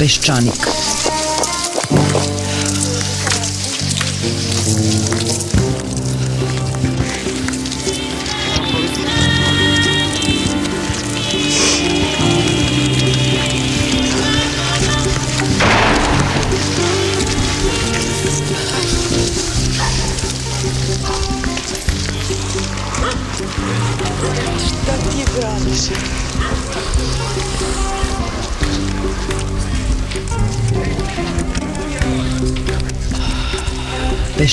Peščanik.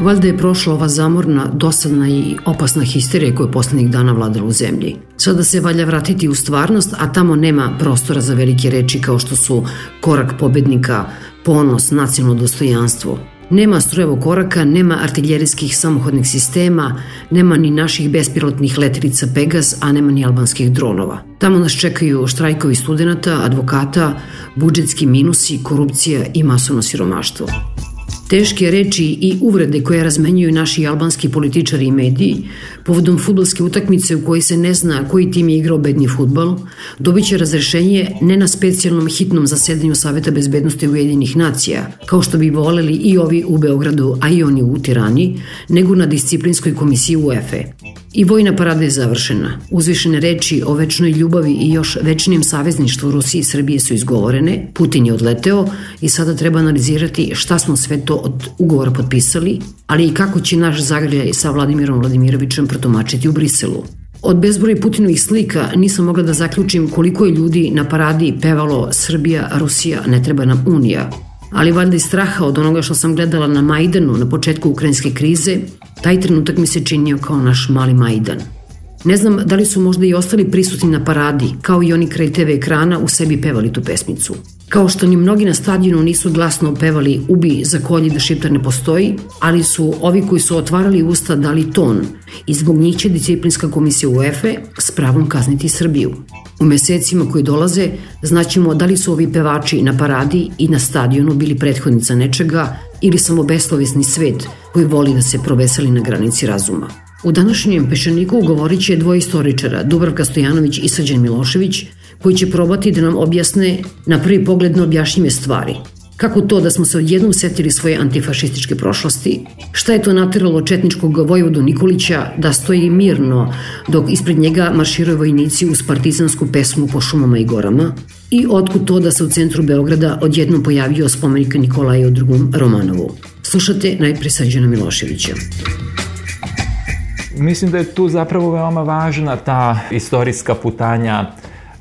Valjda je prošla ova zamorna, dosadna i opasna histerija koja je poslednjih dana vladala u zemlji. Sada se valja vratiti u stvarnost, a tamo nema prostora za velike reči kao što su korak pobednika, ponos, nacionalno dostojanstvo. Nema strojevog koraka, nema artiljerijskih samohodnih sistema, nema ni naših bespilotnih letelica Pegas, a nema ni albanskih dronova. Tamo nas čekaju štrajkovi studenta, advokata, budžetski minusi, korupcija i masovno siromaštvo. Teške reči i uvrede koje razmenjuju naši albanski političari i mediji povodom futbolske utakmice u kojoj se ne zna koji tim je igrao bedni futbal, dobit će razrešenje ne na specijalnom hitnom zasedanju Saveta bezbednosti Ujedinih nacija, kao što bi voleli i ovi u Beogradu, a i oni u Tirani, nego na disciplinskoj komisiji UEFA. I vojna parada je završena. Uzvišene reči o večnoj ljubavi i još večnijem savezništvu Rusije i Srbije su izgovorene, Putin je odleteo i sada treba analizirati šta smo sve to od ugovora potpisali, ali i kako će naš zagrljaj sa Vladimirom Vladimirovićem protumačiti u Briselu. Od bezbroj Putinovih slika nisam mogla da zaključim koliko je ljudi na paradi pevalo Srbija, Rusija, ne treba nam Unija, ali valjda iz straha od onoga što sam gledala na Majdanu na početku ukrajinske krize, taj trenutak mi se činio kao naš mali Majdan. Ne znam da li su možda i ostali prisutni na paradi, kao i oni kraj TV ekrana u sebi pevali tu pesmicu. Kao što ni mnogi na stadionu nisu glasno pevali ubi za kolji da Šiptar ne postoji, ali su ovi koji su otvarali usta dali ton i zbog njih će disciplinska komisija UEFA s pravom kazniti Srbiju. U mesecima koji dolaze znaćemo da li su ovi pevači na paradi i na stadionu bili prethodnica nečega ili samo beslovesni svet koji voli da se proveseli na granici razuma. U današnjem pešaniku govorit će dvoje istoričara, Dubravka Stojanović i Srđan Milošević, koji će probati da nam objasne na prvi pogled neobjašnjive stvari. Kako to da smo se odjednom setili svoje antifašističke prošlosti? Šta je to nateralo četničkog vojvodu Nikolića da stoji mirno dok ispred njega marširaju vojnici uz partizansku pesmu po šumama i gorama? I otkud to da se u centru Beograda odjednom pojavio spomenik Nikolaju II. Romanovu? Slušate najpre Srđana Miloševića. Mislim da je tu zapravo veoma važna ta istorijska putanja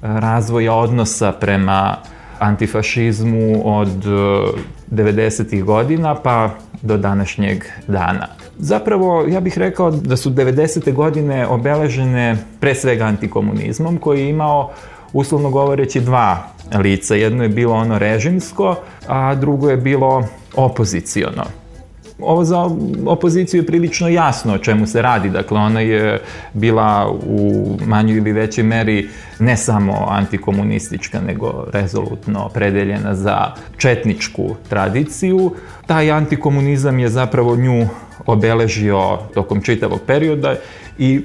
razvoja odnosa prema antifašizmu od 90. E, godina pa do današnjeg dana. Zapravo, ja bih rekao da su 90. godine obeležene pre svega antikomunizmom koji je imao uslovno govoreći dva lica. Jedno je bilo ono režimsko, a drugo je bilo opoziciono. Ovo za opoziciju je prilično jasno o čemu se radi. Dakle, ona je bila u manjoj ili većoj meri ne samo antikomunistička, nego rezolutno predeljena za četničku tradiciju. Taj antikomunizam je zapravo nju obeležio tokom čitavog perioda i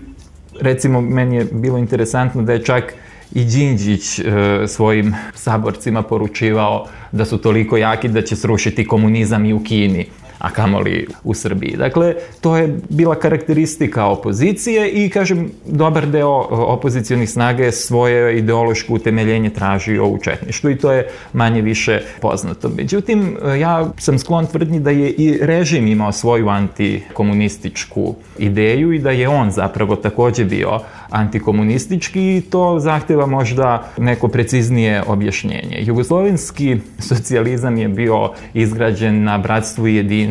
recimo meni je bilo interesantno da je čak i Đinđić e, svojim saborcima poručivao da su toliko jaki da će srušiti komunizam i u Kini a kamoli u Srbiji. Dakle, to je bila karakteristika opozicije i, kažem, dobar deo opozicijonih snaga je svoje ideološko utemeljenje tražio u četništvu i to je manje više poznato. Međutim, ja sam sklon tvrdnji da je i režim imao svoju antikomunističku ideju i da je on zapravo takođe bio antikomunistički i to zahteva možda neko preciznije objašnjenje. Jugoslovenski socijalizam je bio izgrađen na bratstvu i jedinstvu,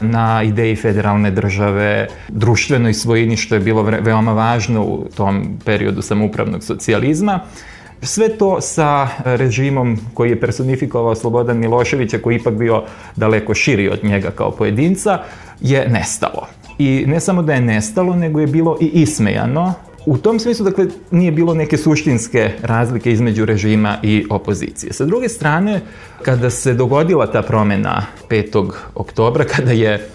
na ideji federalne države, društvenoj svojini, što je bilo veoma važno u tom periodu samoupravnog socijalizma. Sve to sa režimom koji je personifikovao Slobodan Miloševića, koji je ipak bio daleko širi od njega kao pojedinca, je nestalo. I ne samo da je nestalo, nego je bilo i ismejano. U tom smislu, dakle, nije bilo neke suštinske razlike između režima i opozicije. Sa druge strane, kada se dogodila ta promena 5. oktobra, kada je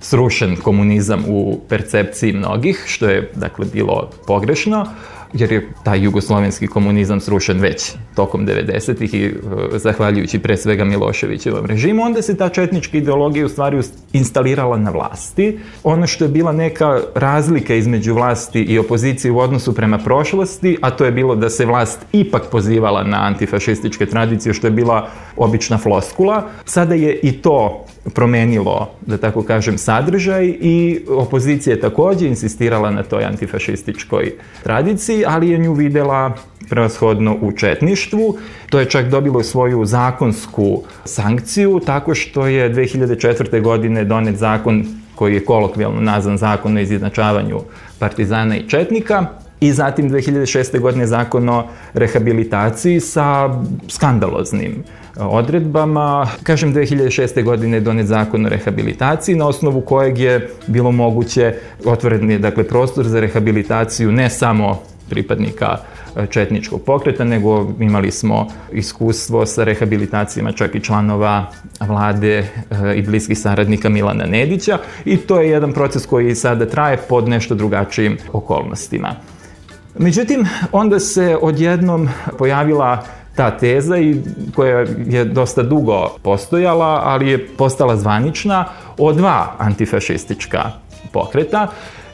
srušen komunizam u percepciji mnogih, što je, dakle, bilo pogrešno, jer je taj jugoslovenski komunizam srušen već tokom 90-ih i uh, zahvaljujući pre svega Miloševićevom režimu, onda se ta četnička ideologija u stvari instalirala na vlasti. Ono što je bila neka razlika između vlasti i opozicije u odnosu prema prošlosti, a to je bilo da se vlast ipak pozivala na antifašističke tradicije, što je bila obična floskula. Sada je i to promenilo, da tako kažem, sadržaj i opozicija je takođe insistirala na toj antifašističkoj tradiciji, ali je nju videla prevashodno u četništvu. To je čak dobilo svoju zakonsku sankciju tako što je 2004. godine donet zakon koji je kolokvijalno nazvan zakon o izjednačavanju partizana i četnika, i zatim 2006. godine zakon o rehabilitaciji sa skandaloznim odredbama. Kažem, 2006. godine je donet zakon o rehabilitaciji, na osnovu kojeg je bilo moguće otvoreni dakle, prostor za rehabilitaciju ne samo pripadnika e, četničkog pokreta, nego imali smo iskustvo sa rehabilitacijama čak i članova vlade e, i bliskih saradnika Milana Nedića i to je jedan proces koji sada traje pod nešto drugačijim okolnostima. Međutim, onda se odjednom pojavila ta teza i koja je dosta dugo postojala, ali je postala zvanična o dva antifašistička pokreta.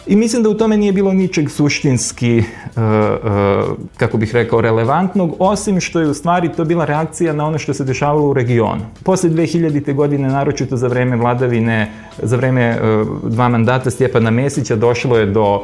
I mislim da u tome nije bilo ničeg suštinski, uh, uh, kako bih rekao, relevantnog, osim što je u stvari to bila reakcija na ono što se dešavalo u regionu. Posle 2000. godine, naročito za vreme vladavine, za vreme uh, dva mandata Stjepana Mesića, došlo je do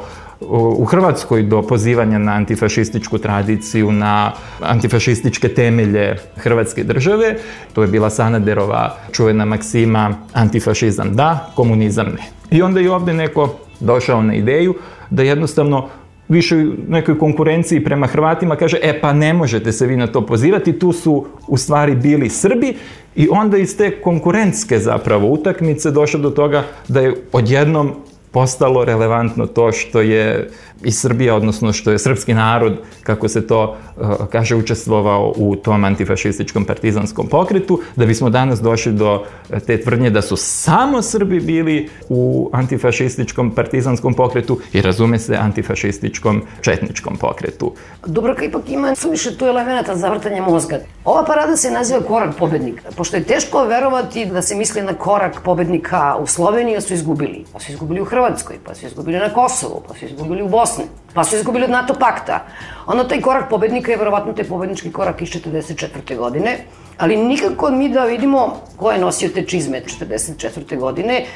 u Hrvatskoj do pozivanja na antifašističku tradiciju, na antifašističke temelje Hrvatske države. To je bila Sanaderova čuvena maksima antifašizam da, komunizam ne. I onda je ovde neko došao na ideju da jednostavno više nekoj konkurenciji prema Hrvatima kaže, e pa ne možete se vi na to pozivati, tu su u stvari bili Srbi. I onda iz te konkurentske zapravo utakmice došlo do toga da je odjednom postalo relevantno to što je i Srbija, odnosno što je srpski narod, kako se to uh, kaže, učestvovao u tom antifašističkom partizanskom pokretu, da bismo danas došli do te tvrdnje da su samo Srbi bili u antifašističkom partizanskom pokretu i razume se antifašističkom četničkom pokretu. Dubravka ipak ima suviše tu elemenata za vrtanje mozga. Ova parada se naziva korak pobednika, pošto je teško verovati da se misli na korak pobednika u Sloveniji, a su izgubili. Pa su izgubili u Hrvatskoj, pa su izgubili na Kosovu, pa su izgubili u Bosni pa su izgubili od NATO pakta. Ono, taj korak pobednika je verovatno taj pobednički korak iz 44. godine, ali nikako mi da vidimo ko je nosio te čizme 44. godine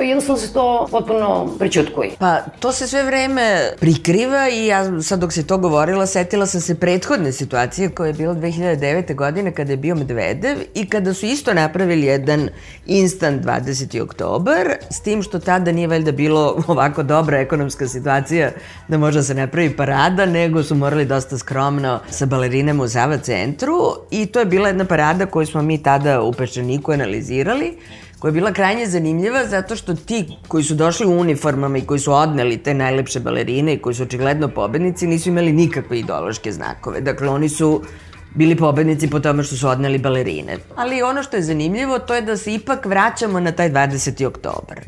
jednostavno se to potpuno prećutkoji. Pa to se sve vreme prikriva i ja sad dok se to govorila setila sam se prethodne situacije koja je bila 2009. godine kada je bio Medvedev i kada su isto napravili jedan instant 20. oktobar s tim što tada nije valjda bilo ovako dobra ekonomska situacija da može da se napravi parada nego su morali dosta skromno sa balerinama u Zava centru i to je bila jedna parada koju smo mi tada u Peščaniku analizirali koja je bila krajnje zanimljiva zato što ti koji su došli u uniformama i koji su odneli te najlepše balerine i koji su očigledno pobednici nisu imali nikakve ideološke znakove. Dakle, oni su bili pobednici po tome što su odneli balerine. Ali ono što je zanimljivo to je da se ipak vraćamo na taj 20. oktobar.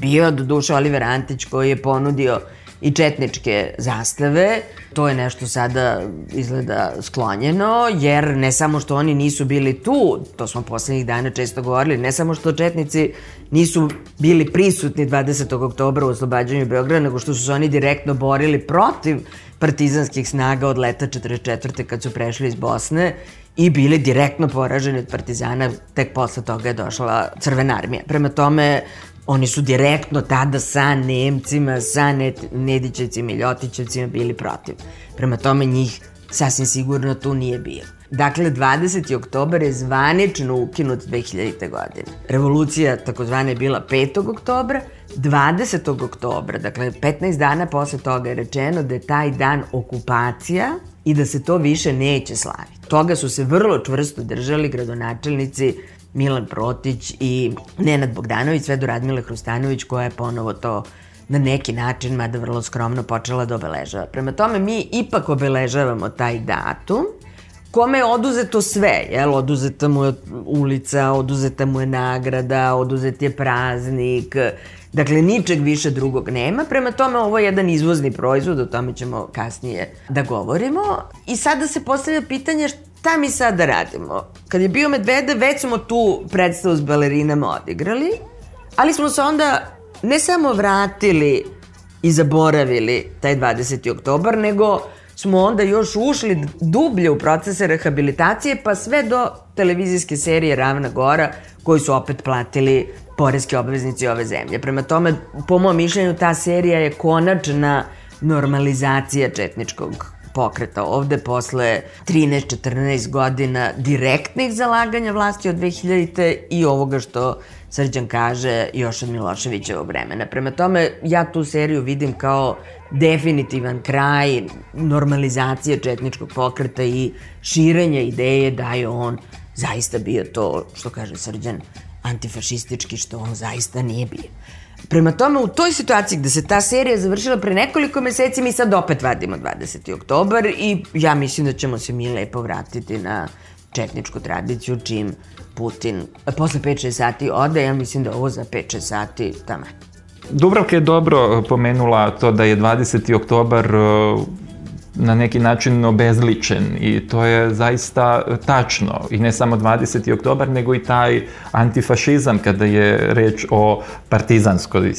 Bio je do duše Oliver Antić koji je ponudio i četničke zastave. To je nešto sada izgleda sklonjeno, jer ne samo što oni nisu bili tu, to smo poslednjih dana često govorili, ne samo što četnici nisu bili prisutni 20. oktobra u oslobađanju Beograda, nego što su se oni direktno borili protiv partizanskih snaga od leta 44. kad su prešli iz Bosne i bili direktno poraženi od partizana, tek posle toga je došla Crvena armija. Prema tome, Oni su direktno tada sa Nemcima, sa Nedićevcima i Ljotićevcima bili protiv. Prema tome njih sasvim sigurno tu nije bilo. Dakle, 20. oktober je zvanično ukinut 2000. godine. Revolucija takozvana je bila 5. oktobra, 20. oktobra, dakle 15 dana posle toga je rečeno da je taj dan okupacija i da se to više neće slaviti. Toga su se vrlo čvrsto držali gradonačelnici Milan Protić i Nenad Bogdanović, sve do Radmila Hrustanović koja je ponovo to na neki način, mada vrlo skromno, počela da obeležava. Prema tome, mi ipak obeležavamo taj datum, kome je oduzeto sve, jel? Oduzeta mu je ulica, oduzeta mu je nagrada, oduzet je praznik, Dakle, ničeg više drugog nema, prema tome ovo je jedan izvozni proizvod, o tome ćemo kasnije da govorimo. I sada se postavlja pitanje šta mi sada radimo? Kad je bio Medvede, već smo tu predstavu s balerinama odigrali, ali smo se onda ne samo vratili i zaboravili taj 20. oktobar, nego smo onda još ušli dublje u procese rehabilitacije, pa sve do televizijske serije Ravna Gora, koji su opet platili poreski obveznici ove zemlje. Prema tome, po mojom mišljenju, ta serija je konačna normalizacija četničkog pokreta ovde posle 13-14 godina direktnih zalaganja vlasti od 2000. i ovoga što Srđan kaže još od Miloševićevog vremena. Prema tome, ja tu seriju vidim kao definitivan kraj normalizacije četničkog pokreta i širenja ideje da je on zaista bio to, što kaže Srđan, antifašistički, što on zaista nije bio. Prema tome, u toj situaciji gde se ta serija završila pre nekoliko meseci, mi sad opet vadimo 20. oktobar i ja mislim da ćemo se mi lepo vratiti na četničku tradiciju čim Putin posle 5-6 sati ode, ja mislim da ovo za 5-6 sati tamo. Dubravka je dobro pomenula to da je 20. oktobar na neki način obezličen i to je zaista tačno i ne samo 20. oktobar nego i taj antifašizam kada je reč o partizanskoj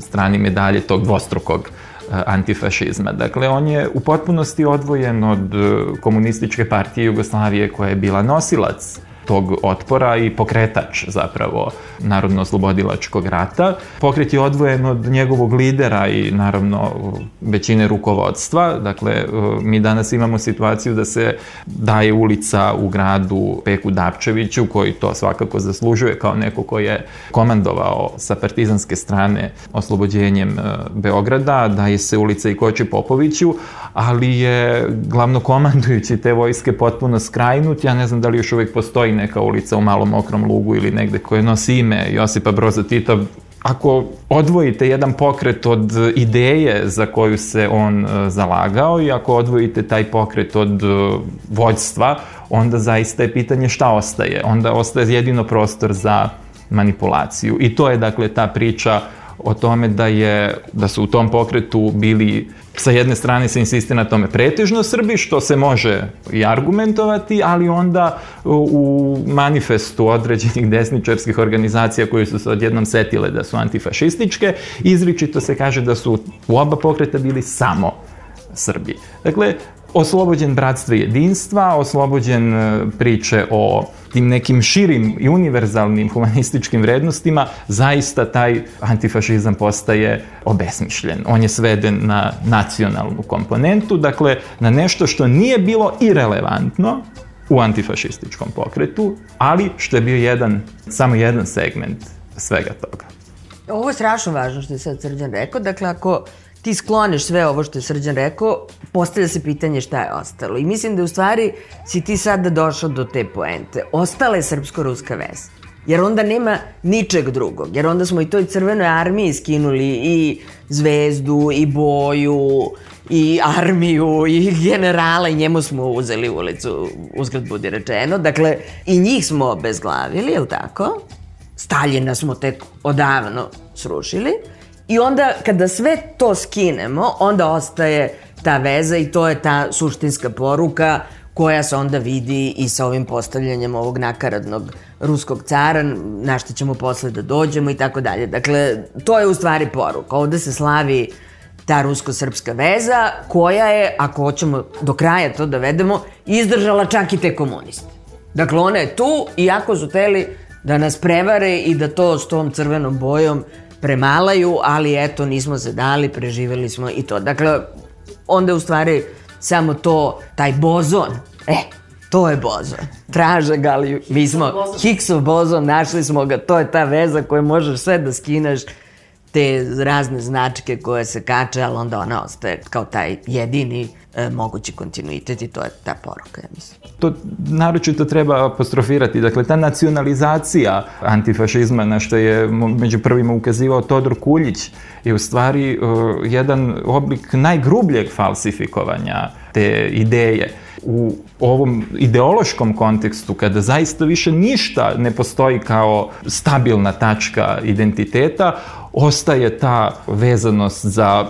strani medalje tog dvostrukog e, antifašizma. Dakle, on je u potpunosti odvojen od e, komunističke partije Jugoslavije koja je bila nosilac tog otpora i pokretač zapravo narodno-oslobodilačkog rata. Pokret je odvojen od njegovog lidera i naravno većine rukovodstva. Dakle, mi danas imamo situaciju da se daje ulica u gradu Peku Dapčeviću, koji to svakako zaslužuje kao neko ko je komandovao sa partizanske strane oslobođenjem e, Beograda, daje se ulica i Koči Popoviću, ali je glavno komandujući te vojske potpuno skrajnut. Ja ne znam da li još uvek postoji neka ulica u Malom Mokrom Lugu ili negde koje nosi ime Josipa Broza Tita, ako odvojite jedan pokret od ideje za koju se on e, zalagao i ako odvojite taj pokret od e, vođstva, onda zaista je pitanje šta ostaje. Onda ostaje jedino prostor za manipulaciju. I to je dakle ta priča o tome da je da su u tom pokretu bili sa jedne strane se insistira na tome pretežno Srbi, što se može i argumentovati, ali onda u manifestu određenih desničarskih organizacija koje su se odjednom setile da su antifašističke, izričito se kaže da su u oba pokreta bili samo Srbi. Dakle, oslobođen bratstva i jedinstva, oslobođen e, priče o tim nekim širim i univerzalnim humanističkim vrednostima, zaista taj antifašizam postaje obesmišljen. On je sveden na nacionalnu komponentu, dakle na nešto što nije bilo irelevantno u antifašističkom pokretu, ali što je bio jedan, samo jedan segment svega toga. Ovo je strašno važno što je sad Srđan rekao. Dakle, ako ti skloniš sve ovo što je Srđan rekao, postavlja se pitanje šta je ostalo. I mislim da u stvari si ti sada došao do te poente. Ostala je srpsko-ruska veza. Jer onda nema ničeg drugog. Jer onda smo i toj crvenoj armiji skinuli i zvezdu, i boju, i armiju, i generala, i njemu smo uzeli ulicu, uzgled budi rečeno. Dakle, i njih smo obezglavili, je li tako? Staljina smo tek odavno srušili. I onda kada sve to skinemo, onda ostaje ta veza i to je ta suštinska poruka koja se onda vidi i sa ovim postavljanjem ovog nakaradnog ruskog cara, na što ćemo posle da dođemo i tako dalje. Dakle, to je u stvari poruka. Ovde se slavi ta rusko-srpska veza koja je, ako hoćemo do kraja to da vedemo, izdržala čak i te komuniste. Dakle, ona je tu, iako su teli da nas prevare i da to s tom crvenom bojom premalaju, ali eto, nismo se dali, preživeli smo i to. Dakle, onda u stvari samo to, taj bozon, e, to je bozon. Traže ga, ali mi smo Higgsov bozon, našli smo ga, to je ta veza koju možeš sve da skineš, te razne značke koje se kače, ali onda ona ostaje kao taj jedini e, mogući kontinuitet i to je ta poruka, ja mislim. To naročito treba apostrofirati. Dakle, ta nacionalizacija antifašizma na što je među prvima ukazivao Todor Kuljić je u stvari uh, jedan oblik najgrubljeg falsifikovanja te ideje u ovom ideološkom kontekstu, kada zaista više ništa ne postoji kao stabilna tačka identiteta, ostaje ta vezanost za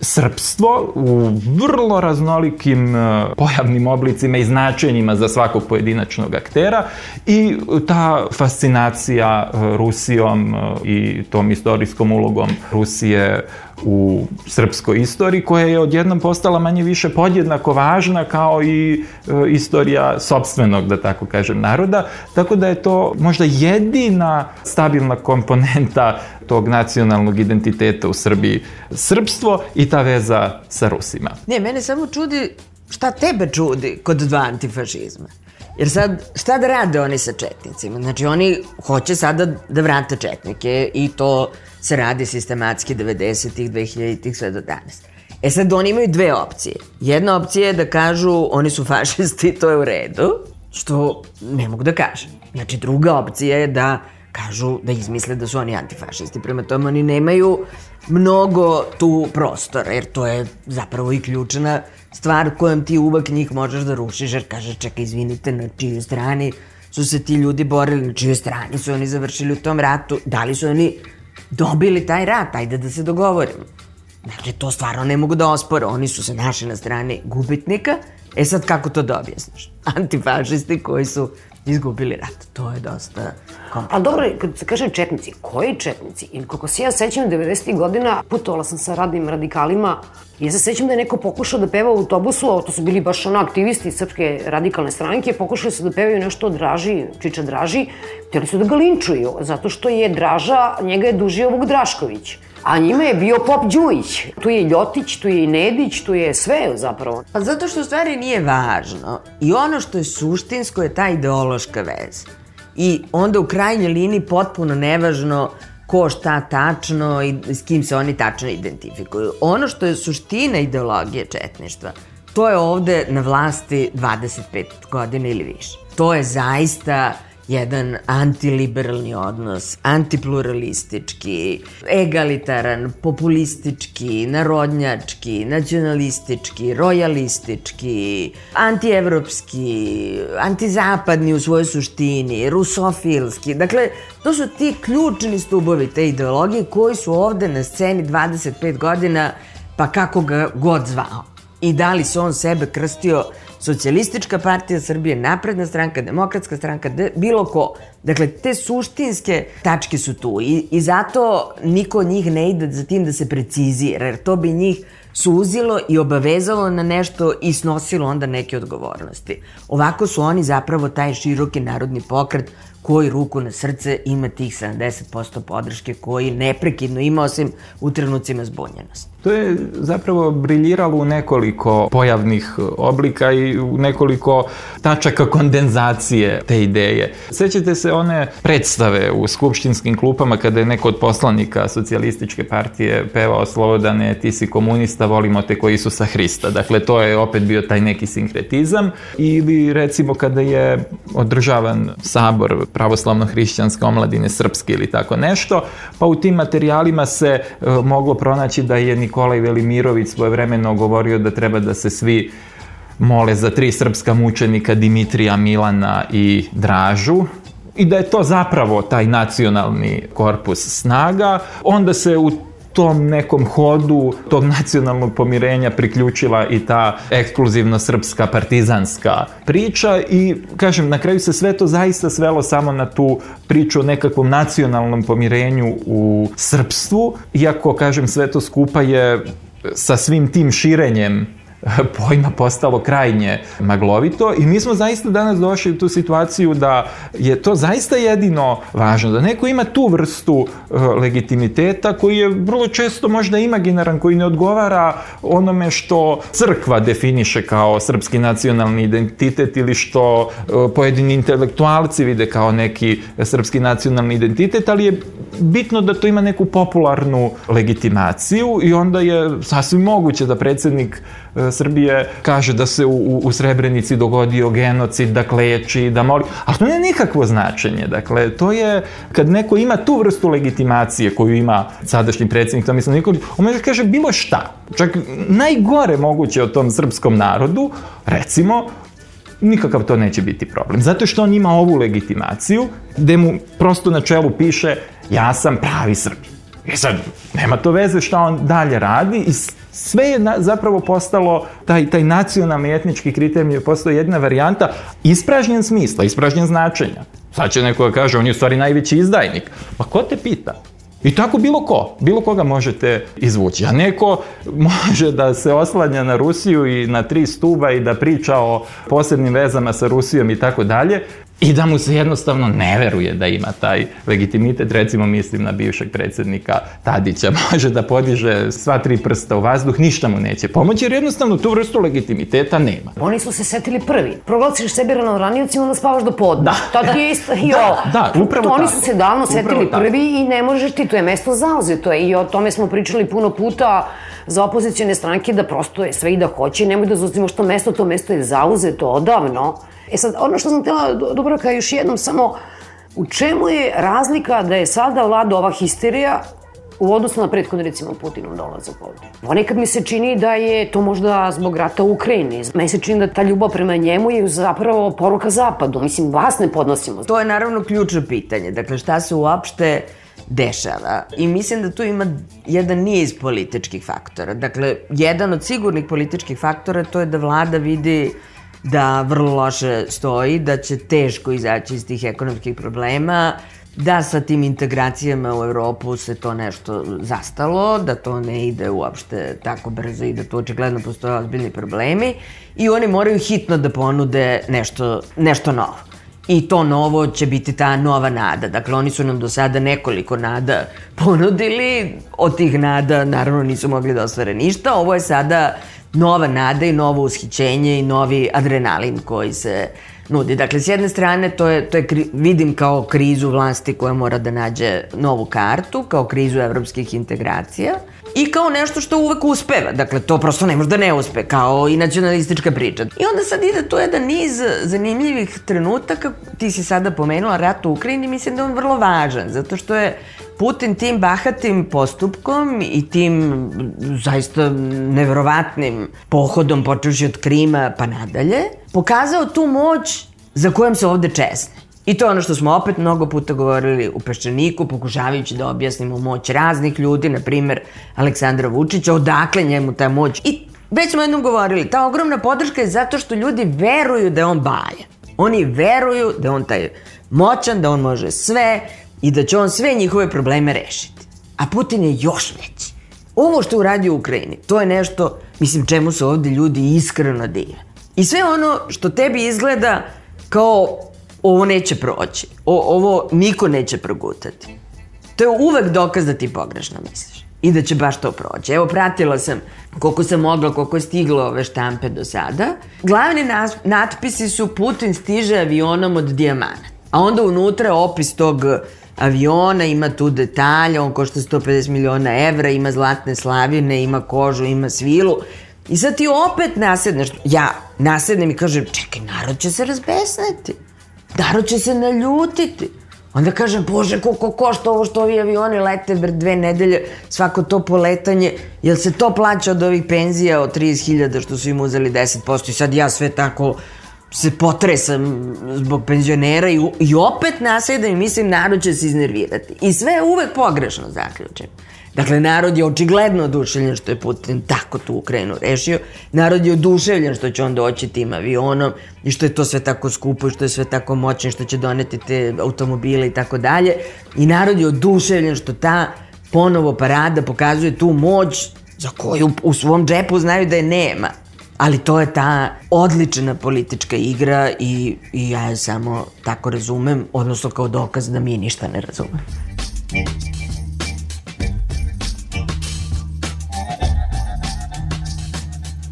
srpstvo u vrlo raznolikim e, pojavnim oblicima i značenjima za svakog pojedinačnog aktera i ta fascinacija e, Rusijom e, i tom istorijskom ulogom Rusije u srpskoj istoriji, koja je odjednom postala manje više podjednako važna kao i e, istorija sobstvenog, da tako kažem, naroda. Tako da je to možda jedina stabilna komponenta tog nacionalnog identiteta u Srbiji. Srpstvo i ta veza sa Rusima. Ne, mene samo čudi šta tebe čudi kod dva antifašizma. Jer sad, šta da rade oni sa četnicima? Znači, oni hoće sada da vrate četnike i to se radi sistematski 90-ih, 2000-ih, sve do danas. E sad, oni imaju dve opcije. Jedna opcija je da kažu oni su fašisti, to je u redu, što ne mogu da kažem. Znači, druga opcija je da kažu da izmisle da su oni antifašisti. Prema tome, oni nemaju mnogo tu prostora, jer to je zapravo i ključna stvar kojom ti uvek njih možeš da rušiš, jer kaže, čekaj, izvinite, na čijoj strani su se ti ljudi borili, na čijoj strani su oni završili u tom ratu, da li su oni dobili taj rat, ajde da se dogovorimo. Dakle, to stvarno ne mogu da ospore. Oni su se našli na strani gubitnika. E sad, kako to da objasniš? Antifašisti koji su izgubili rat. To je dosta kompleksno. A dobro, kad se kaže četnici, koji četnici? I kako se ja sećam 90. godina, putovala sam sa radnim radikalima ja se sećam da je neko pokušao da peva u autobusu, a to su bili baš ono aktivisti Srpske radikalne stranke, pokušali su da pevaju nešto o Draži, Čiča Draži, htjeli su da ga linčuju, zato što je Draža, njega je dužio Vuk Drašković. A njima je bio Pop Đujić. Tu je Ljotić, tu je i Nedić, tu je sve zapravo. Pa zato što u stvari nije važno. I ono što je suštinsko je ta ideološka veza. I onda u krajnjoj liniji potpuno nevažno ko šta tačno i s kim se oni tačno identifikuju. Ono što je suština ideologije četništva, to je ovde na vlasti 25 godina ili više. To je zaista jedan antiliberalni odnos, antipluralistički, egalitaran, populistički, narodnjački, nacionalistički, rojalistički, antievropski, antizapadni u svojoj suštini, rusofilski. Dakle, to su ti ključni stubovi te ideologije koji su ovde na sceni 25 godina, pa kako ga god zvao. I da li se on sebe krstio socijalistička partija Srbije, napredna stranka, demokratska stranka, de, bilo ko. Dakle, te suštinske tačke su tu i, i zato niko od njih ne ide za tim da se precizira, jer to bi njih suzilo i obavezalo na nešto i snosilo onda neke odgovornosti. Ovako su oni zapravo taj široki narodni pokret koji ruku na srce ima tih 70% podrške koji neprekidno ima osim u trenucima zbunjenosti. To je zapravo briljiralo u nekoliko pojavnih oblika i u nekoliko tačaka kondenzacije te ideje. Sećate se one predstave u skupštinskim klupama kada je neko od poslanika socijalističke partije pevao Slobodane, ti si komunista, volimo te koji su sa Hrista. Dakle, to je opet bio taj neki sinkretizam. Ili recimo kada je održavan sabor pravoslavno-hrišćanske omladine srpske ili tako nešto, pa u tim materijalima se uh, moglo pronaći da je Nikolaj Velimirović svojevremeno govorio da treba da se svi mole za tri srpska mučenika Dimitrija, Milana i Dražu, i da je to zapravo taj nacionalni korpus snaga, onda se u tom nekom hodu tog nacionalnog pomirenja priključila i ta ekskluzivno srpska partizanska priča i kažem na kraju se sve to zaista svelo samo na tu priču o nekakvom nacionalnom pomirenju u srpstvu iako kažem sve to skupa je sa svim tim širenjem pojma postalo krajnje maglovito i mi smo zaista danas došli u tu situaciju da je to zaista jedino važno, da neko ima tu vrstu e, legitimiteta koji je vrlo često možda imaginaran, koji ne odgovara onome što crkva definiše kao srpski nacionalni identitet ili što e, pojedini intelektualci vide kao neki srpski nacionalni identitet, ali je bitno da to ima neku popularnu legitimaciju i onda je sasvim moguće da predsednik Srbije kaže da se u, u Srebrenici dogodio genocid, da kleči, da moli, ali to nije nikakvo značenje. Dakle, to je, kad neko ima tu vrstu legitimacije koju ima sadašnji predsednik Tomislav Nikolić, on može kaže bilo šta. Čak najgore moguće o tom srpskom narodu, recimo, nikakav to neće biti problem. Zato što on ima ovu legitimaciju, gde mu prosto na čelu piše ja sam pravi Srbin. E sad, nema to veze šta on dalje radi i sve je na, zapravo postalo, taj, taj nacionalni etnički kriterijum je postao jedna varijanta ispražnjen smisla, ispražnjen značenja. Sad će neko da kaže, on je u stvari najveći izdajnik. Pa ko te pita? I tako bilo ko, bilo koga možete izvući. A neko može da se oslanja na Rusiju i na tri stuba i da priča o posebnim vezama sa Rusijom i tako dalje, i da mu se jednostavno ne veruje da ima taj legitimitet, recimo mislim na bivšeg predsednika Tadića, može da podiže sva tri prsta u vazduh, ništa mu neće pomoći, jer jednostavno tu vrstu legitimiteta nema. Oni su se setili prvi. Proglasiš sebe ranioci, onda spavaš do podne. Da. To ti je isto i ovo. Da, da, upravo to, tako. Oni su se davno upravo setili tako. prvi i ne možeš ti, to je mesto zauzeto i o tome smo pričali puno puta za opozicijone stranke da prosto je sve i da hoće, nemoj da zauzimo što mesto, to mesto je zauzeto odavno E sad, ono što sam htjela, Dubravka, još jednom samo, u čemu je razlika da je sada vlada ova histerija u odnosu na prethodno recimo Putinov dolazak ovde. Ponekad mi se čini da je to možda zbog rata u Ukrajini. Meni se čini da ta ljubav prema njemu je zapravo poruka zapadu. Mislim, vas ne podnosimo. To je naravno ključno pitanje. Dakle, šta se uopšte dešava. I mislim da tu ima jedan niz političkih faktora. Dakle, jedan od sigurnih političkih faktora to je da vlada vidi da vrlo loše stoji, da će teško izaći iz tih ekonomskih problema, da sa tim integracijama u Evropu se to nešto zastalo, da to ne ide uopšte tako brzo i da tu očigledno postoje ozbiljni problemi i oni moraju hitno da ponude nešto, nešto novo. I to novo će biti ta nova nada. Dakle, oni su nam do sada nekoliko nada ponudili. Od tih nada, naravno, nisu mogli da ostvare ništa. Ovo je sada nova nada i novo ushićenje i novi adrenalin koji se nudi. Dakle, s jedne strane, to je, to je kri, vidim kao krizu vlasti koja mora da nađe novu kartu, kao krizu evropskih integracija i kao nešto što uvek uspeva. Dakle, to prosto ne može da ne uspe, kao i nacionalistička priča. I onda sad ide tu jedan niz zanimljivih trenutaka. Ti si sada pomenula rat u Ukrajini, mislim da je on vrlo važan, zato što je Putin tim bahatim postupkom i tim zaista neverovatnim pohodom, počeši od Krima pa nadalje, pokazao tu moć za kojom se ovde česne. I to je ono što smo opet mnogo puta govorili u Peščaniku, pokušavajući da objasnimo moć raznih ljudi, na primer Aleksandra Vučića, odakle njemu ta moć. I već smo jednom govorili, ta ogromna podrška je zato što ljudi veruju da je on bajan. Oni veruju da on taj moćan, da on može sve i da će on sve njihove probleme rešiti. A Putin je još veći. Ovo što uradio u Ukrajini, to je nešto, mislim, čemu se ovde ljudi iskreno dive. I sve ono što tebi izgleda kao ovo neće proći, o, ovo niko neće progutati. To je uvek dokaz da ti pogrešno misliš i da će baš to proći. Evo, pratila sam koliko sam mogla, koliko je stiglo ove štampe do sada. Glavni natpisi su Putin stiže avionom od dijamana. A onda unutra opis tog aviona, ima tu detalje, on košta 150 miliona evra, ima zlatne slavine, ima kožu, ima svilu. I sad ti opet nasedneš, ja nasednem i kažem, čekaj, narod će se razbesneti. Narod će se naljutiti. Onda kažem, bože, koliko košta ovo što ovi avioni lete bre dve nedelje, svako to poletanje, jel se to plaća od ovih penzija od 30.000 što su im uzeli 10% i sad ja sve tako se potresam zbog penzionera i, i opet nasedam i mislim narod će se iznervirati. I sve je uvek pogrešno zaključen. Dakle, narod je očigledno oduševljen što je Putin tako tu Ukrajinu rešio. Narod je oduševljen što će on doći tim avionom i što je to sve tako skupo i što je sve tako moćno što će doneti te automobile i tako dalje. I narod je oduševljen što ta ponovo parada pokazuje tu moć za koju u svom džepu znaju da je nema. Ali to je ta odlična politička igra i, i ja je samo tako razumem, odnosno kao dokaz da mi ništa ne razumemo.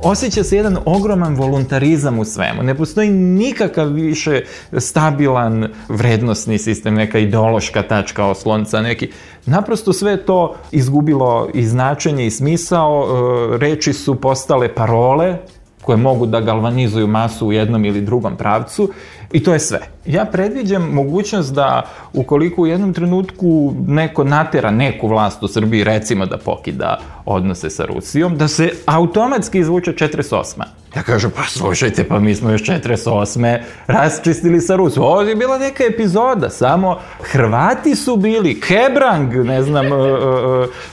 osjeća se jedan ogroman voluntarizam u svemu. Ne postoji nikakav više stabilan vrednostni sistem, neka ideološka tačka oslonca, neki. Naprosto sve to izgubilo i značenje i smisao, e, reči su postale parole, koje mogu da galvanizuju masu u jednom ili drugom pravcu i to je sve. Ja predviđam mogućnost da ukoliko u jednom trenutku neko natera neku vlast u Srbiji, recimo da pokida odnose sa Rusijom, da se automatski izvuče 48. Ja kažem, pa slušajte, pa mi smo još 48. rasčistili sa Rusijom. Ovo je bila neka epizoda, samo Hrvati su bili, Hebrang, ne znam, uh,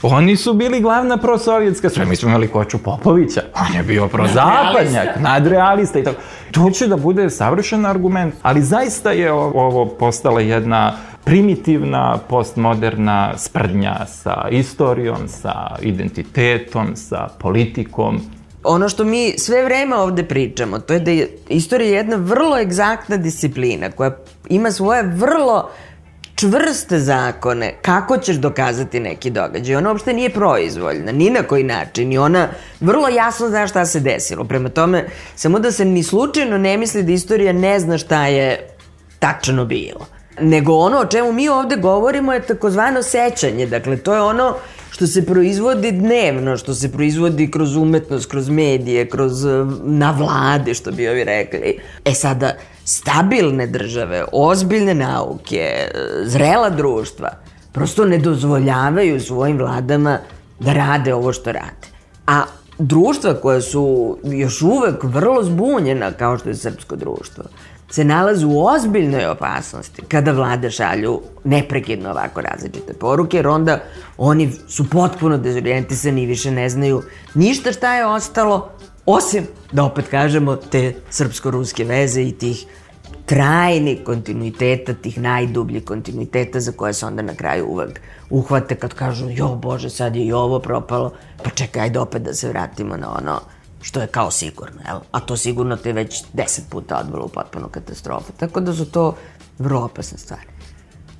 uh, oni su bili glavna prosovjetska, sve mi smo imali Koču Popovića, on je bio prozapadnjak, nadrealista i tako. To će da bude savršen argument, ali zaista je ovo postala jedna primitivna, postmoderna sprdnja sa istorijom, sa identitetom, sa politikom, ono što mi sve vreme ovde pričamo, to je da je istorija jedna vrlo egzaktna disciplina koja ima svoje vrlo čvrste zakone kako ćeš dokazati neki događaj. Ona uopšte nije proizvoljna, ni na koji način. I ona vrlo jasno zna šta se desilo. Prema tome, samo da se ni slučajno ne misli da istorija ne zna šta je tačno bilo. Nego ono o čemu mi ovde govorimo je takozvano sećanje. Dakle, to je ono što se proizvodi dnevno, što se proizvodi kroz umetnost, kroz medije, kroz eh, na vlade, što bi ovi rekli. E sada, stabilne države, ozbiljne nauke, eh, zrela društva, prosto ne dozvoljavaju svojim vladama da rade ovo što rade. A društva koja su još uvek vrlo zbunjena, kao što je srpsko društvo, se nalaze u ozbiljnoj opasnosti kada vlade šalju neprekidno ovako različite poruke, jer onda oni su potpuno dezorijentisani i više ne znaju ništa šta je ostalo, osim, da opet kažemo, te srpsko-ruske veze i tih trajnih kontinuiteta, tih najdubljih kontinuiteta za koje se onda na kraju uvek uhvate kad kažu jo bože sad je i ovo propalo, pa čekaj ajde opet da se vratimo na ono što je kao sigurno, jel? a to sigurno te već deset puta odvelo u potpunu katastrofu. Tako da su to vrlo opasne stvari.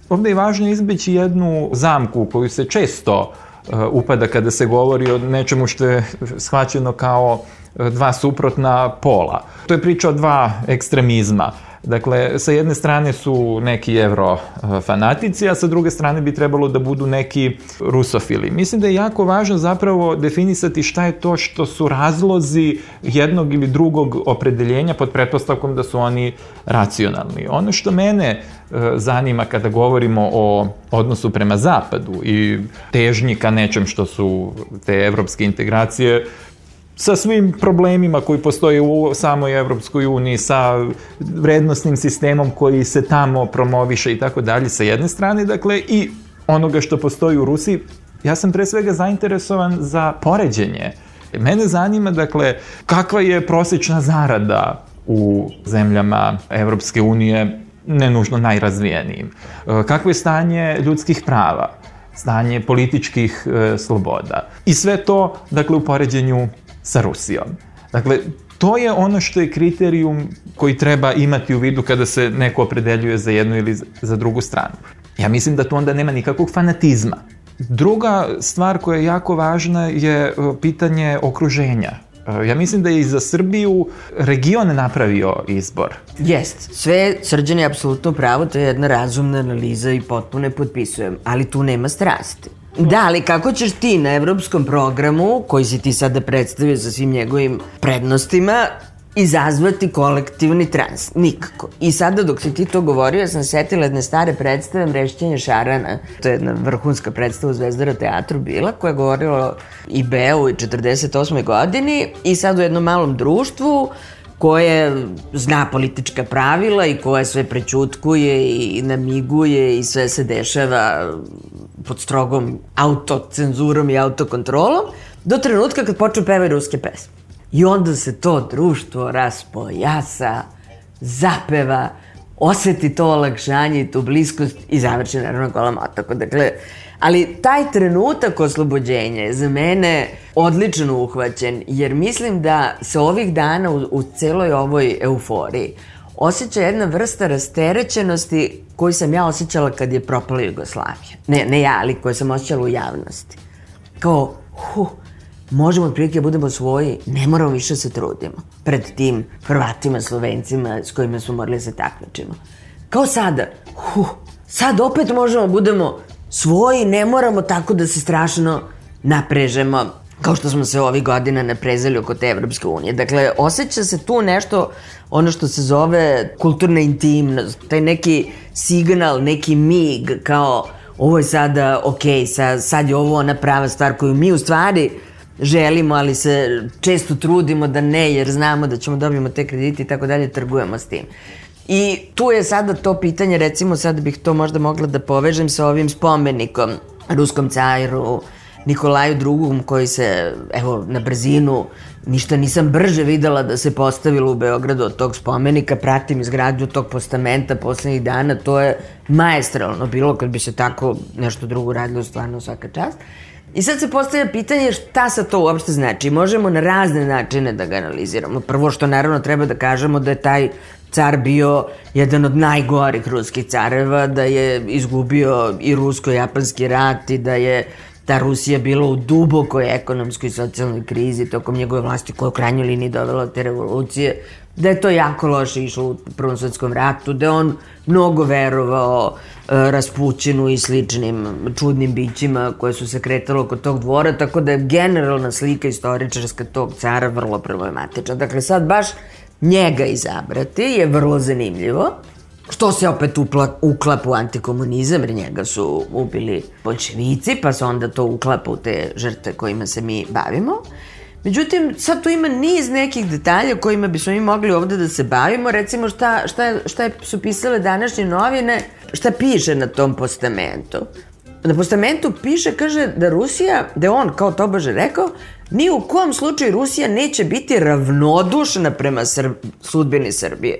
Ovde je važno izbeći jednu zamku koju se često uh, upada kada se govori o nečemu što je shvaćeno kao uh, dva suprotna pola. To je priča o dva ekstremizma. Dakle, sa jedne strane su neki evro e, fanatici, a sa druge strane bi trebalo da budu neki rusofili. Mislim da je jako važno zapravo definisati šta je to što su razlozi jednog ili drugog opredeljenja pod pretpostavkom da su oni racionalni. Ono što mene e, zanima kada govorimo o odnosu prema zapadu i težnji ka nečem što su te evropske integracije, sa svim problemima koji postoje u samoj Evropskoj uniji, sa vrednostnim sistemom koji se tamo promoviše i tako dalje sa jedne strane, dakle, i onoga što postoji u Rusiji, ja sam pre svega zainteresovan za poređenje. Mene zanima, dakle, kakva je prosečna zarada u zemljama Evropske unije, ne nužno najrazvijenijim. Kakvo je stanje ljudskih prava, stanje političkih e, sloboda. I sve to, dakle, u poređenju sa Rusijom. Dakle, to je ono što je kriterijum koji treba imati u vidu kada se neko opredeljuje za jednu ili za drugu stranu. Ja mislim da tu onda nema nikakvog fanatizma. Druga stvar koja je jako važna je e, pitanje okruženja. E, ja mislim da je i za Srbiju region napravio izbor. Jest, sve srđan je apsolutno pravo, to je jedna razumna analiza i potpuno je potpisujem, ali tu nema strasti. Da, ali kako ćeš ti na evropskom programu, koji si ti sada predstavio sa svim njegovim prednostima, izazvati kolektivni trans. Nikako. I sada dok si ti to govorio, ja sam setila jedne stare predstave Mrešćenje šarana. To je jedna vrhunska predstava u Zvezdara teatru bila, koja je govorila i Beu i 48. godini i sad u jednom malom društvu koje zna politička pravila i koje sve prećutkuje i namiguje i sve se dešava pod strogom autocenzurom i autokontrolom, do trenutka kad počnu pevaju ruske pesme. I onda se to društvo raspojasa, zapeva, oseti to olakšanje i tu bliskost i završi naravno golom otoku. Dakle, ali taj trenutak oslobođenja je za mene odlično uhvaćen, jer mislim da se ovih dana u, u celoj ovoj euforiji osjeća jedna vrsta rasterećenosti koju sam ja osjećala kad je propala Jugoslavija. Ne, ne ja, ali koju sam osjećala u javnosti. Kao, huh, možemo otprilike da budemo svoji, ne moramo više da se trudimo pred tim Hrvatima, Slovencima s kojima smo morali da se takmičimo. Kao sada, huh, sad opet možemo budemo svoji, ne moramo tako da se strašno naprežemo kao što smo se ovih godina naprezali oko te Evropske unije. Dakle, osjeća se tu nešto, ono što se zove kulturna intimnost, taj neki signal, neki mig, kao ovo je sada ok, sad, sad je ovo ona prava stvar koju mi u stvari želimo, ali se često trudimo da ne, jer znamo da ćemo dobijemo te kredite i tako dalje, trgujemo s tim. I tu je sada to pitanje, recimo sad bih to možda mogla da povežem sa ovim spomenikom ruskom caru, Nikolaju II. koji se, evo, na brzinu, ništa nisam brže videla da se postavilo u Beogradu od tog spomenika, pratim izgradnju tog postamenta poslednjih dana, to je maestralno bilo kad bi se tako nešto drugo radilo stvarno svaka čast. I sad se postavlja pitanje šta sa to uopšte znači. Možemo na razne načine da ga analiziramo. Prvo što naravno treba da kažemo da je taj car bio jedan od najgorih ruskih careva, da je izgubio i rusko-japanski rat i da je ta Rusija bila u dubokoj ekonomskoj i socijalnoj krizi tokom njegove vlasti koja u krajnjoj liniji dovela te revolucije, da je to jako loše išlo u Prvom svetskom ratu, da je on mnogo verovao e, Raspućinu i sličnim čudnim bićima koje su se kretalo oko tog dvora, tako da je generalna slika istoričarska tog cara vrlo problematična. Dakle, sad baš njega izabrati je vrlo zanimljivo. Što se opet upla, uklapa u antikomunizam, jer njega su ubili bolševici, pa se onda to uklapa u te žrtve kojima se mi bavimo. Međutim, sad tu ima niz nekih detalja kojima bismo mi mogli ovde da se bavimo. Recimo, šta, šta, šta su pisale današnje novine, šta piše na tom postamentu. Na postamentu piše, kaže da Rusija, da je on, kao to bože rekao, ni u kom slučaju Rusija neće biti ravnodušna prema Srb, sudbini Srbije.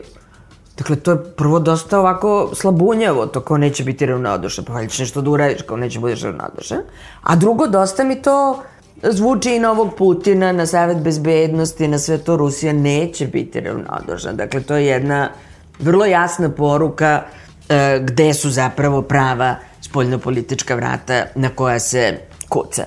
Dakle, to je prvo dosta ovako slabunjavo, to kao neće biti ravnodušan, pa valjda nešto da uradiš, kao neće budeš ravnodušan. A drugo, dosta mi to zvuči i na ovog Putina, na Savet bezbednosti, na sve to Rusija neće biti ravnodušna. Dakle, to je jedna vrlo jasna poruka e, gde su zapravo prava spoljnopolitička vrata na koja se kuca.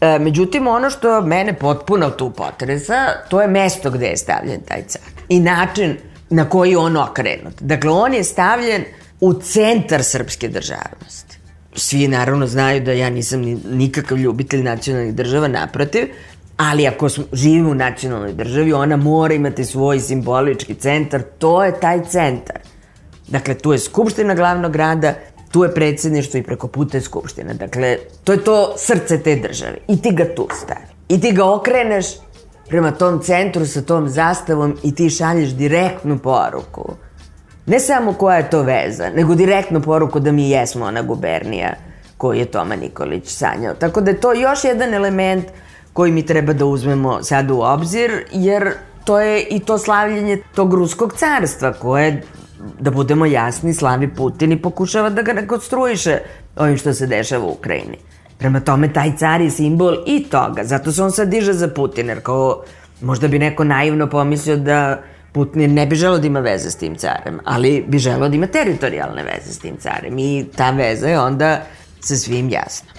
E, međutim, ono što mene potpuno tu potresa, to je mesto gde je stavljen taj car. I način na koji je on okrenut. Dakle, on je stavljen u centar srpske državnosti. Svi naravno znaju da ja nisam nikakav ljubitelj nacionalnih država, naprotiv, ali ako živimo u nacionalnoj državi, ona mora imati svoj simbolički centar, to je taj centar. Dakle, tu je Skupština glavnog grada, tu je predsedništvo i preko puta je Skupština. Dakle, to je to srce te države. I ti ga tu stavi. I ti ga okreneš prema tom centru sa tom zastavom i ti šalješ direktnu poruku. Ne samo koja je to veza, nego direktnu poruku da mi jesmo ona gubernija koju je Toma Nikolić sanjao. Tako da je to još jedan element koji mi treba da uzmemo sad u obzir, jer to je i to slavljenje tog ruskog carstva koje, da budemo jasni, slavi Putin i pokušava da ga rekonstruiše ovim što se dešava u Ukrajini. Prema tome, taj car je simbol i toga. Zato se on sad diže za Putin, jer kao možda bi neko naivno pomislio da Putin ne bi želeo da ima veze s tim carem, ali bi želeo da ima teritorijalne veze s tim carem i ta veza je onda sa svim jasna.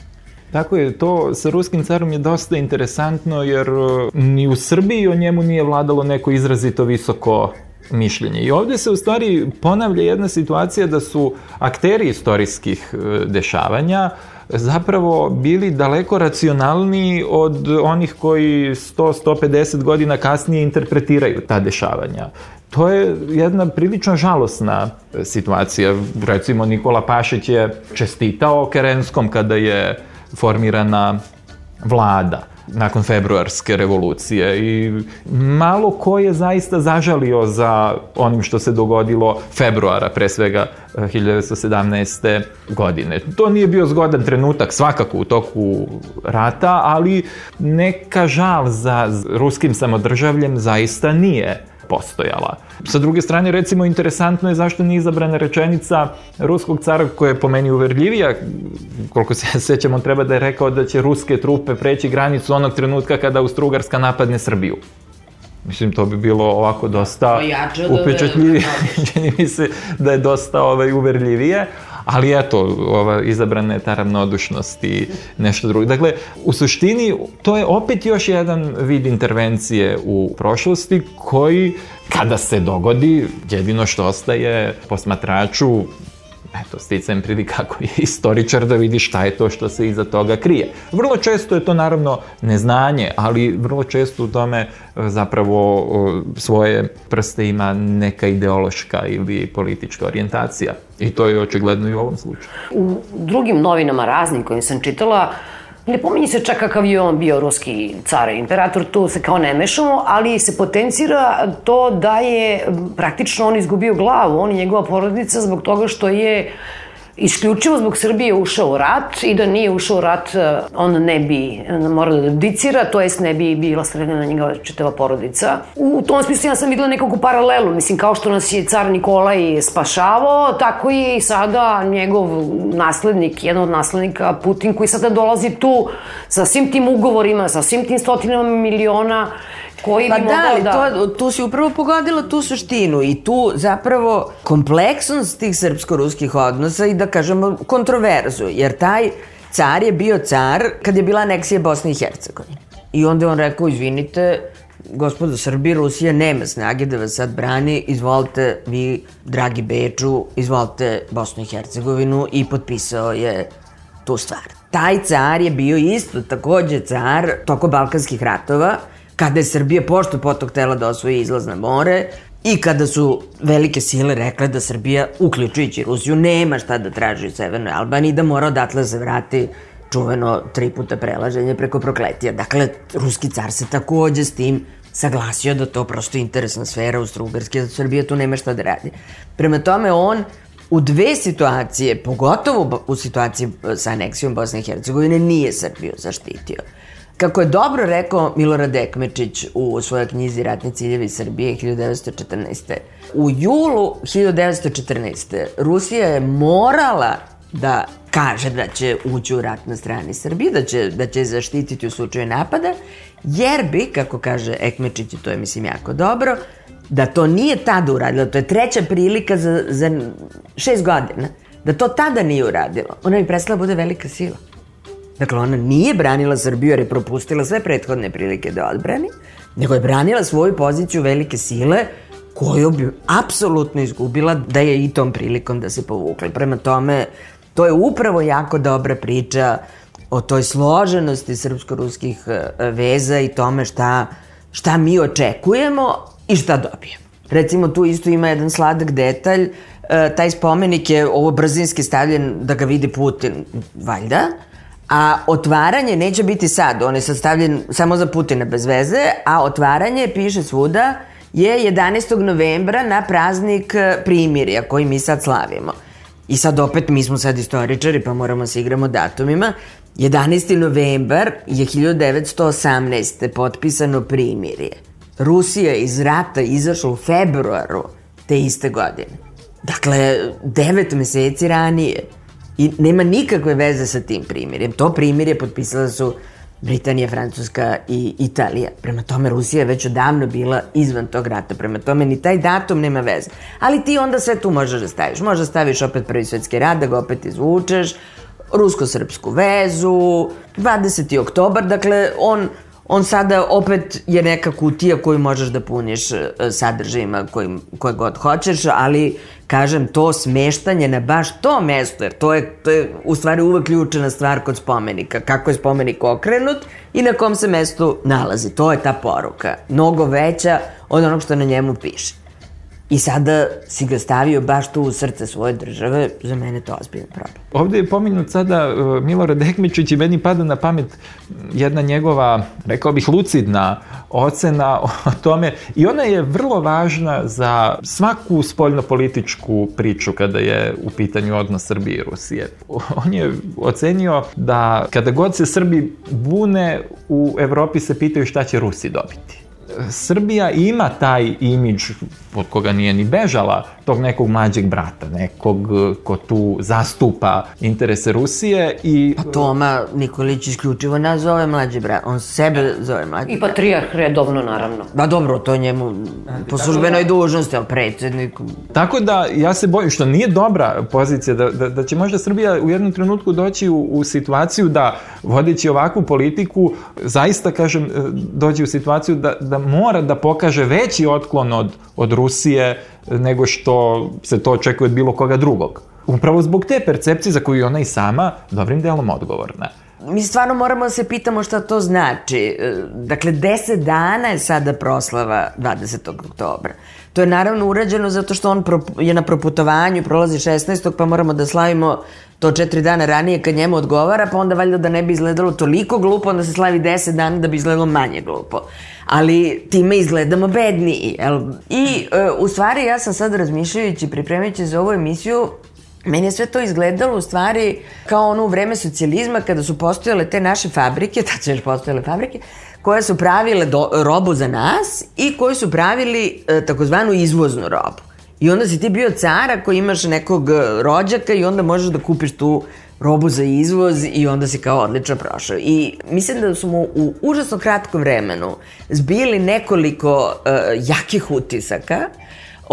Tako je, to sa ruskim carom je dosta interesantno jer uh, ni u Srbiji o njemu nije vladalo neko izrazito visoko mišljenje. I ovde se u stvari ponavlja jedna situacija da su akteri istorijskih uh, dešavanja zapravo bili daleko racionalniji od onih koji 100-150 godina kasnije interpretiraju ta dešavanja. To je jedna prilično žalosna situacija. Recimo, Nikola Pašić je čestitao Kerenskom kada je formirana vlada nakon februarske revolucije i malo ko je zaista zažalio za onim što se dogodilo februara, pre svega 1917. Eh, godine. To nije bio zgodan trenutak svakako u toku rata, ali neka žal za ruskim samodržavljem zaista nije postojala. Sa druge strane, recimo, interesantno je zašto nije izabrana rečenica ruskog cara koja je po meni uverljivija, koliko se sećamo, treba da je rekao da će ruske trupe preći granicu onog trenutka kada Austrougarska napadne Srbiju. Mislim, to bi bilo ovako dosta upečatljivije. Čini mi se da je dosta ovaj, uverljivije. Ali eto, ova, izabrana je ta ravnodušnost i nešto drugo. Dakle, u suštini, to je opet još jedan vid intervencije u prošlosti koji, kada se dogodi, jedino što ostaje posmatraču eto, sticajem prilika kako je istoričar da vidi šta je to što se iza toga krije. Vrlo često je to naravno neznanje, ali vrlo često u tome e, zapravo svoje prste ima neka ideološka ili politička orijentacija. I to je očigledno i u ovom slučaju. U drugim novinama raznim kojim sam čitala, Ne pominje se čak kakav je on bio ruski car imperator, tu se kao ne mešamo, ali se potencira to da je praktično on izgubio glavu, on i njegova porodica zbog toga što je isključivo zbog Srbije ušao u rat i da nije ušao u rat e, on ne bi morao da abdicira, to jest ne bi bila streljena njegova čitava porodica. U tom smislu ja sam videla nekakvu paralelu, mislim kao što nas je car Nikolaj spašavao, tako je i sada njegov naslednik, jedan od naslednika Putin koji sada dolazi tu sa svim tim ugovorima, sa svim tim stotinama miliona koji pa bi da, mogao da... To, tu si upravo pogodila tu suštinu i tu zapravo kompleksnost tih srpsko-ruskih odnosa i da kažemo kontroverzu, jer taj car je bio car kad je bila aneksija Bosne i Hercegovine. I onda je on rekao, izvinite, gospodo Srbi, Rusija nema snage da vas sad brani, izvolite vi, dragi Beču, izvolite Bosnu i Hercegovinu i potpisao je tu stvar. Taj car je bio isto takođe car toko Balkanskih ratova, kada je Srbija pošto potok tela da osvoji izlaz na more i kada su velike sile rekle da Srbija, uključujući Rusiju, nema šta da traži u Severnoj Albaniji, da mora odatle da se vrati čuveno tri puta prelaženje preko prokletija. Dakle, ruski car se takođe s tim saglasio da to prosto interesna sfera u Strugarske, da Srbija tu nema šta da radi. Prema tome, on u dve situacije, pogotovo u situaciji sa aneksijom Bosne i Hercegovine, nije Srbiju zaštitio. Kako je dobro rekao Milorad Ekmečić u svojoj knjizi Ratni ciljevi Srbije 1914. U julu 1914. Rusija je morala da kaže da će ući u rat na strani Srbije, da će, da će zaštititi u slučaju napada, jer bi, kako kaže Ekmečić, to je mislim jako dobro, da to nije tada uradila, to je treća prilika za, za šest godina, da to tada nije uradilo, ona bi prestala da bude velika sila. Dakle, ona nije branila Srbiju jer je propustila sve prethodne prilike da odbrani, nego je branila svoju poziciju velike sile koju bi apsolutno izgubila da je i tom prilikom da se povukla. Prema tome, to je upravo jako dobra priča o toj složenosti srpsko-ruskih e, veza i tome šta, šta mi očekujemo i šta dobijemo. Recimo, tu isto ima jedan sladak detalj, e, taj spomenik je ovo brzinski stavljen da ga vidi Putin, valjda, A otvaranje neće biti sad, on je sad stavljen samo za Putina bez veze, a otvaranje, piše svuda, je 11. novembra na praznik e, primirja koji mi sad slavimo. I sad opet, mi smo sad istoričari pa moramo se igramo datumima. 11. novembar je 1918. potpisano primirje. Rusija iz rata izašla u februaru te iste godine. Dakle, devet meseci ranije. I nema nikakve veze sa tim primirjem. To primirje potpisala su Britanija, Francuska i Italija. Prema tome, Rusija je već odavno bila izvan tog rata. Prema tome, ni taj datum nema veze. Ali ti onda sve tu možeš da staviš. Možeš da staviš opet prvi svetski rat, da ga opet izvučeš, rusko-srpsku vezu, 20. oktobar, dakle, on on sada opet je neka kutija koju možeš da puniš e, sadržajima koji, koje god hoćeš, ali kažem, to smeštanje na baš to mesto, jer to je, to je u stvari uvek ključena stvar kod spomenika, kako je spomenik okrenut i na kom se mestu nalazi. To je ta poruka, mnogo veća od onog što na njemu piše. I sada si ga stavio baš tu u srce svoje države, za mene to ozbiljan problem. Ovde je pominut sada uh, Milorad Ekmičić i meni pada na pamet jedna njegova, rekao bih, lucidna ocena o tome i ona je vrlo važna za svaku spoljnopolitičku priču kada je u pitanju odnos Srbije i Rusije. On je ocenio da kada god se Srbi bune, u Evropi se pitaju šta će Rusi dobiti Srbija ima taj imidž od koga nije ni bežala, tog nekog mlađeg brata, nekog e, ko tu zastupa interese Rusije i... Pa Toma Nikolić isključivo nas zove mlađi brat, on sebe zove mlađi I patrijarh redovno, naravno. Ba dobro, to njemu po službenoj dužnosti, ali predsednik... Tako da ja se bojim, što nije dobra pozicija, da, da, da će možda Srbija u jednom trenutku doći u, u situaciju da, vodeći ovakvu politiku, zaista, kažem, e, dođe u situaciju da, da mora da pokaže veći otklon od, od Rusije nego što se to očekuje od bilo koga drugog. Upravo zbog te percepcije za koju ona i sama dobrim delom odgovorna. Mi stvarno moramo da se pitamo šta to znači. E, Dakle, 10 dana je sada proslava 20. oktobra. To je naravno urađeno zato što on je na proputovanju, prolazi 16. pa moramo da slavimo to četiri dana ranije kad njemu odgovara, pa onda valjda da ne bi izgledalo toliko glupo, onda se slavi 10 dana da bi izgledalo manje glupo. Ali time izgledamo bedniji. Jel? I e, u stvari ja sam sad razmišljajući, pripremajući za ovu emisiju, Meni je sve to izgledalo u stvari kao ono u vreme socijalizma kada su postojale te naše fabrike, tad su još postojale fabrike, koje su pravile do, robu za nas i koji su pravili e, takozvanu izvoznu robu. I onda si ti bio cara koji imaš nekog e, rođaka i onda možeš da kupiš tu robu za izvoz i onda si kao odlično prošao. I mislim da smo u užasno kratkom vremenu zbili nekoliko uh, jakih utisaka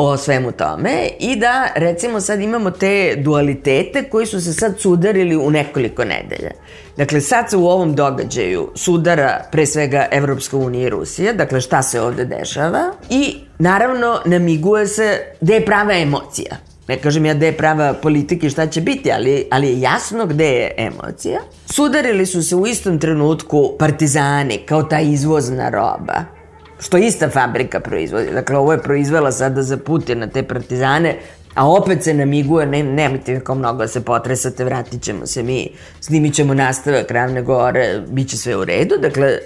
o svemu tome i da recimo sad imamo te dualitete koji su se sad sudarili u nekoliko nedelja. Dakle, sad se u ovom događaju sudara pre svega Evropska unija i Rusija, dakle šta se ovde dešava i naravno namiguje se gde je prava emocija. Ne kažem ja gde je prava politika i šta će biti, ali, ali je jasno gde je emocija. Sudarili su se u istom trenutku partizani kao ta izvozna roba što ista fabrika proizvodi. Dakle, ovo je proizvela sada za Putina te partizane, a opet se namiguje, ne, nemojte kao mnogo da se potresate, vratit ćemo se mi, snimit ćemo nastavak Ravne gore, bit će sve u redu. Dakle,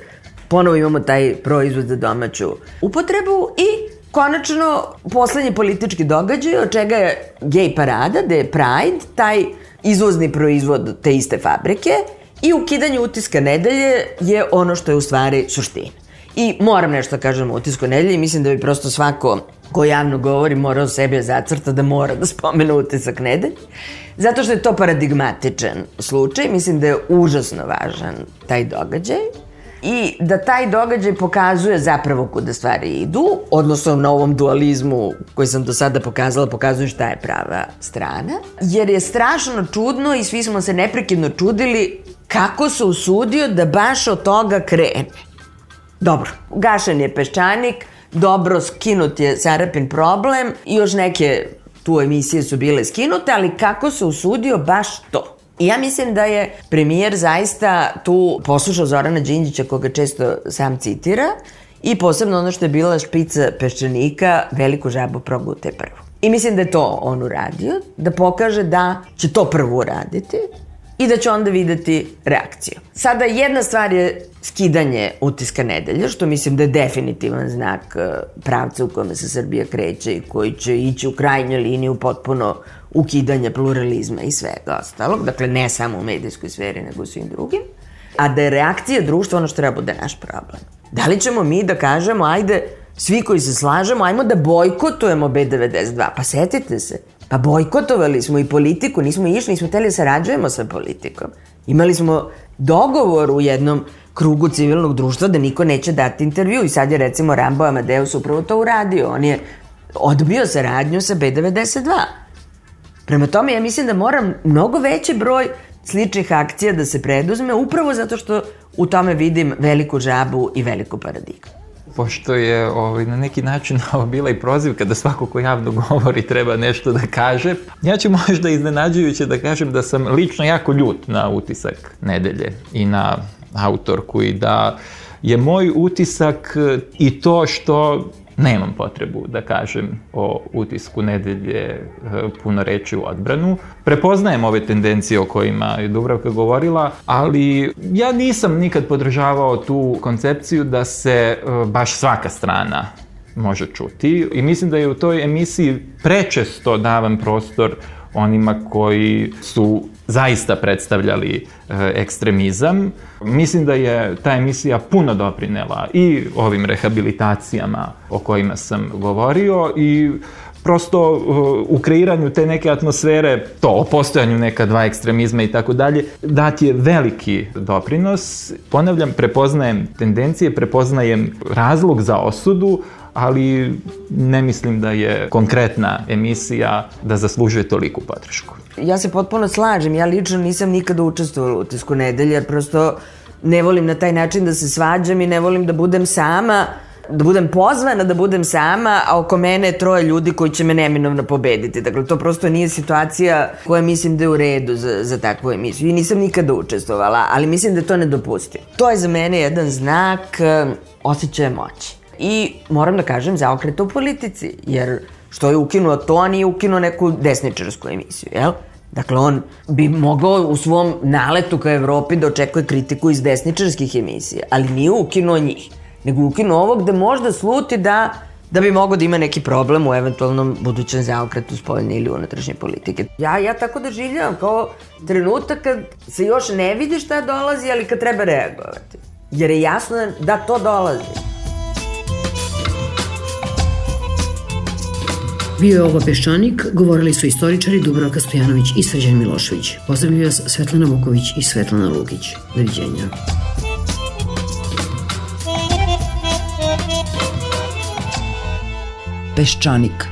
ponovo imamo taj proizvod za domaću upotrebu i konačno poslednji politički događaj od čega je gej parada, da je Pride, taj izvozni proizvod te iste fabrike i ukidanje utiska nedelje je ono što je u stvari suština. I moram nešto da kažem o utisku nedelje i mislim da bi prosto svako ko javno govori morao sebe zacrta da mora da spomene utisak nedelje. Zato što je to paradigmatičan slučaj, mislim da je užasno važan taj događaj i da taj događaj pokazuje zapravo kuda stvari idu, odnosno na ovom dualizmu koji sam do sada pokazala, pokazuje šta je prava strana, jer je strašno čudno i svi smo se neprekidno čudili kako se usudio da baš od toga krene. Dobro, gašen je peščanik, dobro skinut je Sarapin problem i još neke tu emisije su bile skinute, ali kako se usudio baš to? I ja mislim da je premijer zaista tu poslušao Zorana Đinđića, koga često sam citira, i posebno ono što je bila špica peščanika, veliku žabu progute prvu. I mislim da je to on uradio, da pokaže da će to prvo uraditi, i da će onda videti reakciju. Sada jedna stvar je skidanje utiska nedelja, što mislim da je definitivan znak e, pravca u kome se Srbija kreće i koji će ići u krajnjoj liniji u potpuno ukidanje pluralizma i svega ostalog, dakle ne samo u medijskoj sferi, nego u svim drugim, a da je reakcija društva ono što treba bude naš problem. Da li ćemo mi da kažemo, ajde, svi koji se slažemo, ajmo da bojkotujemo B92, pa setite se, Pa bojkotovali smo i politiku, nismo išli, nismo teli da sarađujemo sa politikom. Imali smo dogovor u jednom krugu civilnog društva da niko neće dati intervju i sad je recimo Rambo Amadeus upravo to uradio. On je odbio saradnju sa B92. Prema tome ja mislim da moram mnogo veći broj sličnih akcija da se preduzme upravo zato što u tome vidim veliku žabu i veliku paradigmu pošto je ovaj, na neki način ovo bila i prozivka da svako ko javno govori treba nešto da kaže, ja ću možda iznenađujuće da kažem da sam lično jako ljut na utisak nedelje i na autorku i da je moj utisak i to što nemam potrebu da kažem o utisku nedelje e, puno reči u odbranu. Prepoznajem ove tendencije o kojima je Dubravka govorila, ali ja nisam nikad podržavao tu koncepciju da se e, baš svaka strana može čuti i mislim da je u toj emisiji prečesto davan prostor onima koji su zaista predstavljali e, ekstremizam. Mislim da je ta emisija puno doprinela i ovim rehabilitacijama o kojima sam govorio i prosto uh, u kreiranju te neke atmosfere, to o postojanju neka dva ekstremizma i tako dalje, dat je veliki doprinos. Ponavljam, prepoznajem tendencije, prepoznajem razlog za osudu, ali ne mislim da je konkretna emisija da zaslužuje toliku podršku. Ja se potpuno slažem, ja lično nisam nikada učestvovala u tisku nedelje, jer prosto ne volim na taj način da se svađam i ne volim da budem sama da budem pozvana da budem sama, a oko mene je troje ljudi koji će me neminovno pobediti. Dakle, to prosto nije situacija koja mislim da je u redu za, za takvu emisiju. I nisam nikada učestvovala, ali mislim da to nedopustivo. To je za mene jedan znak uh, osjećaja moći. I moram da kažem zaokreta u politici, jer što je ukinuo to, a nije ukinuo neku desničarsku emisiju, jel? Dakle, on bi mogao u svom naletu ka Evropi da očekuje kritiku iz desničarskih emisija, ali nije ukinuo njih nego ukinu ovo gde možda sluti da da bi mogo da ima neki problem u eventualnom budućem zaokretu spoljne ili unutrašnje politike. Ja, ja tako doživljavam kao trenutak kad se još ne vidi šta dolazi, ali kad treba reagovati. Jer je jasno da to dolazi. Bio je ovo Peščanik, govorili su istoričari Dubravka Stojanović i Srđan Milošević. Pozdravljaju vas Svetlana Vuković i Svetlana Lugić. Doviđenja. Peščanik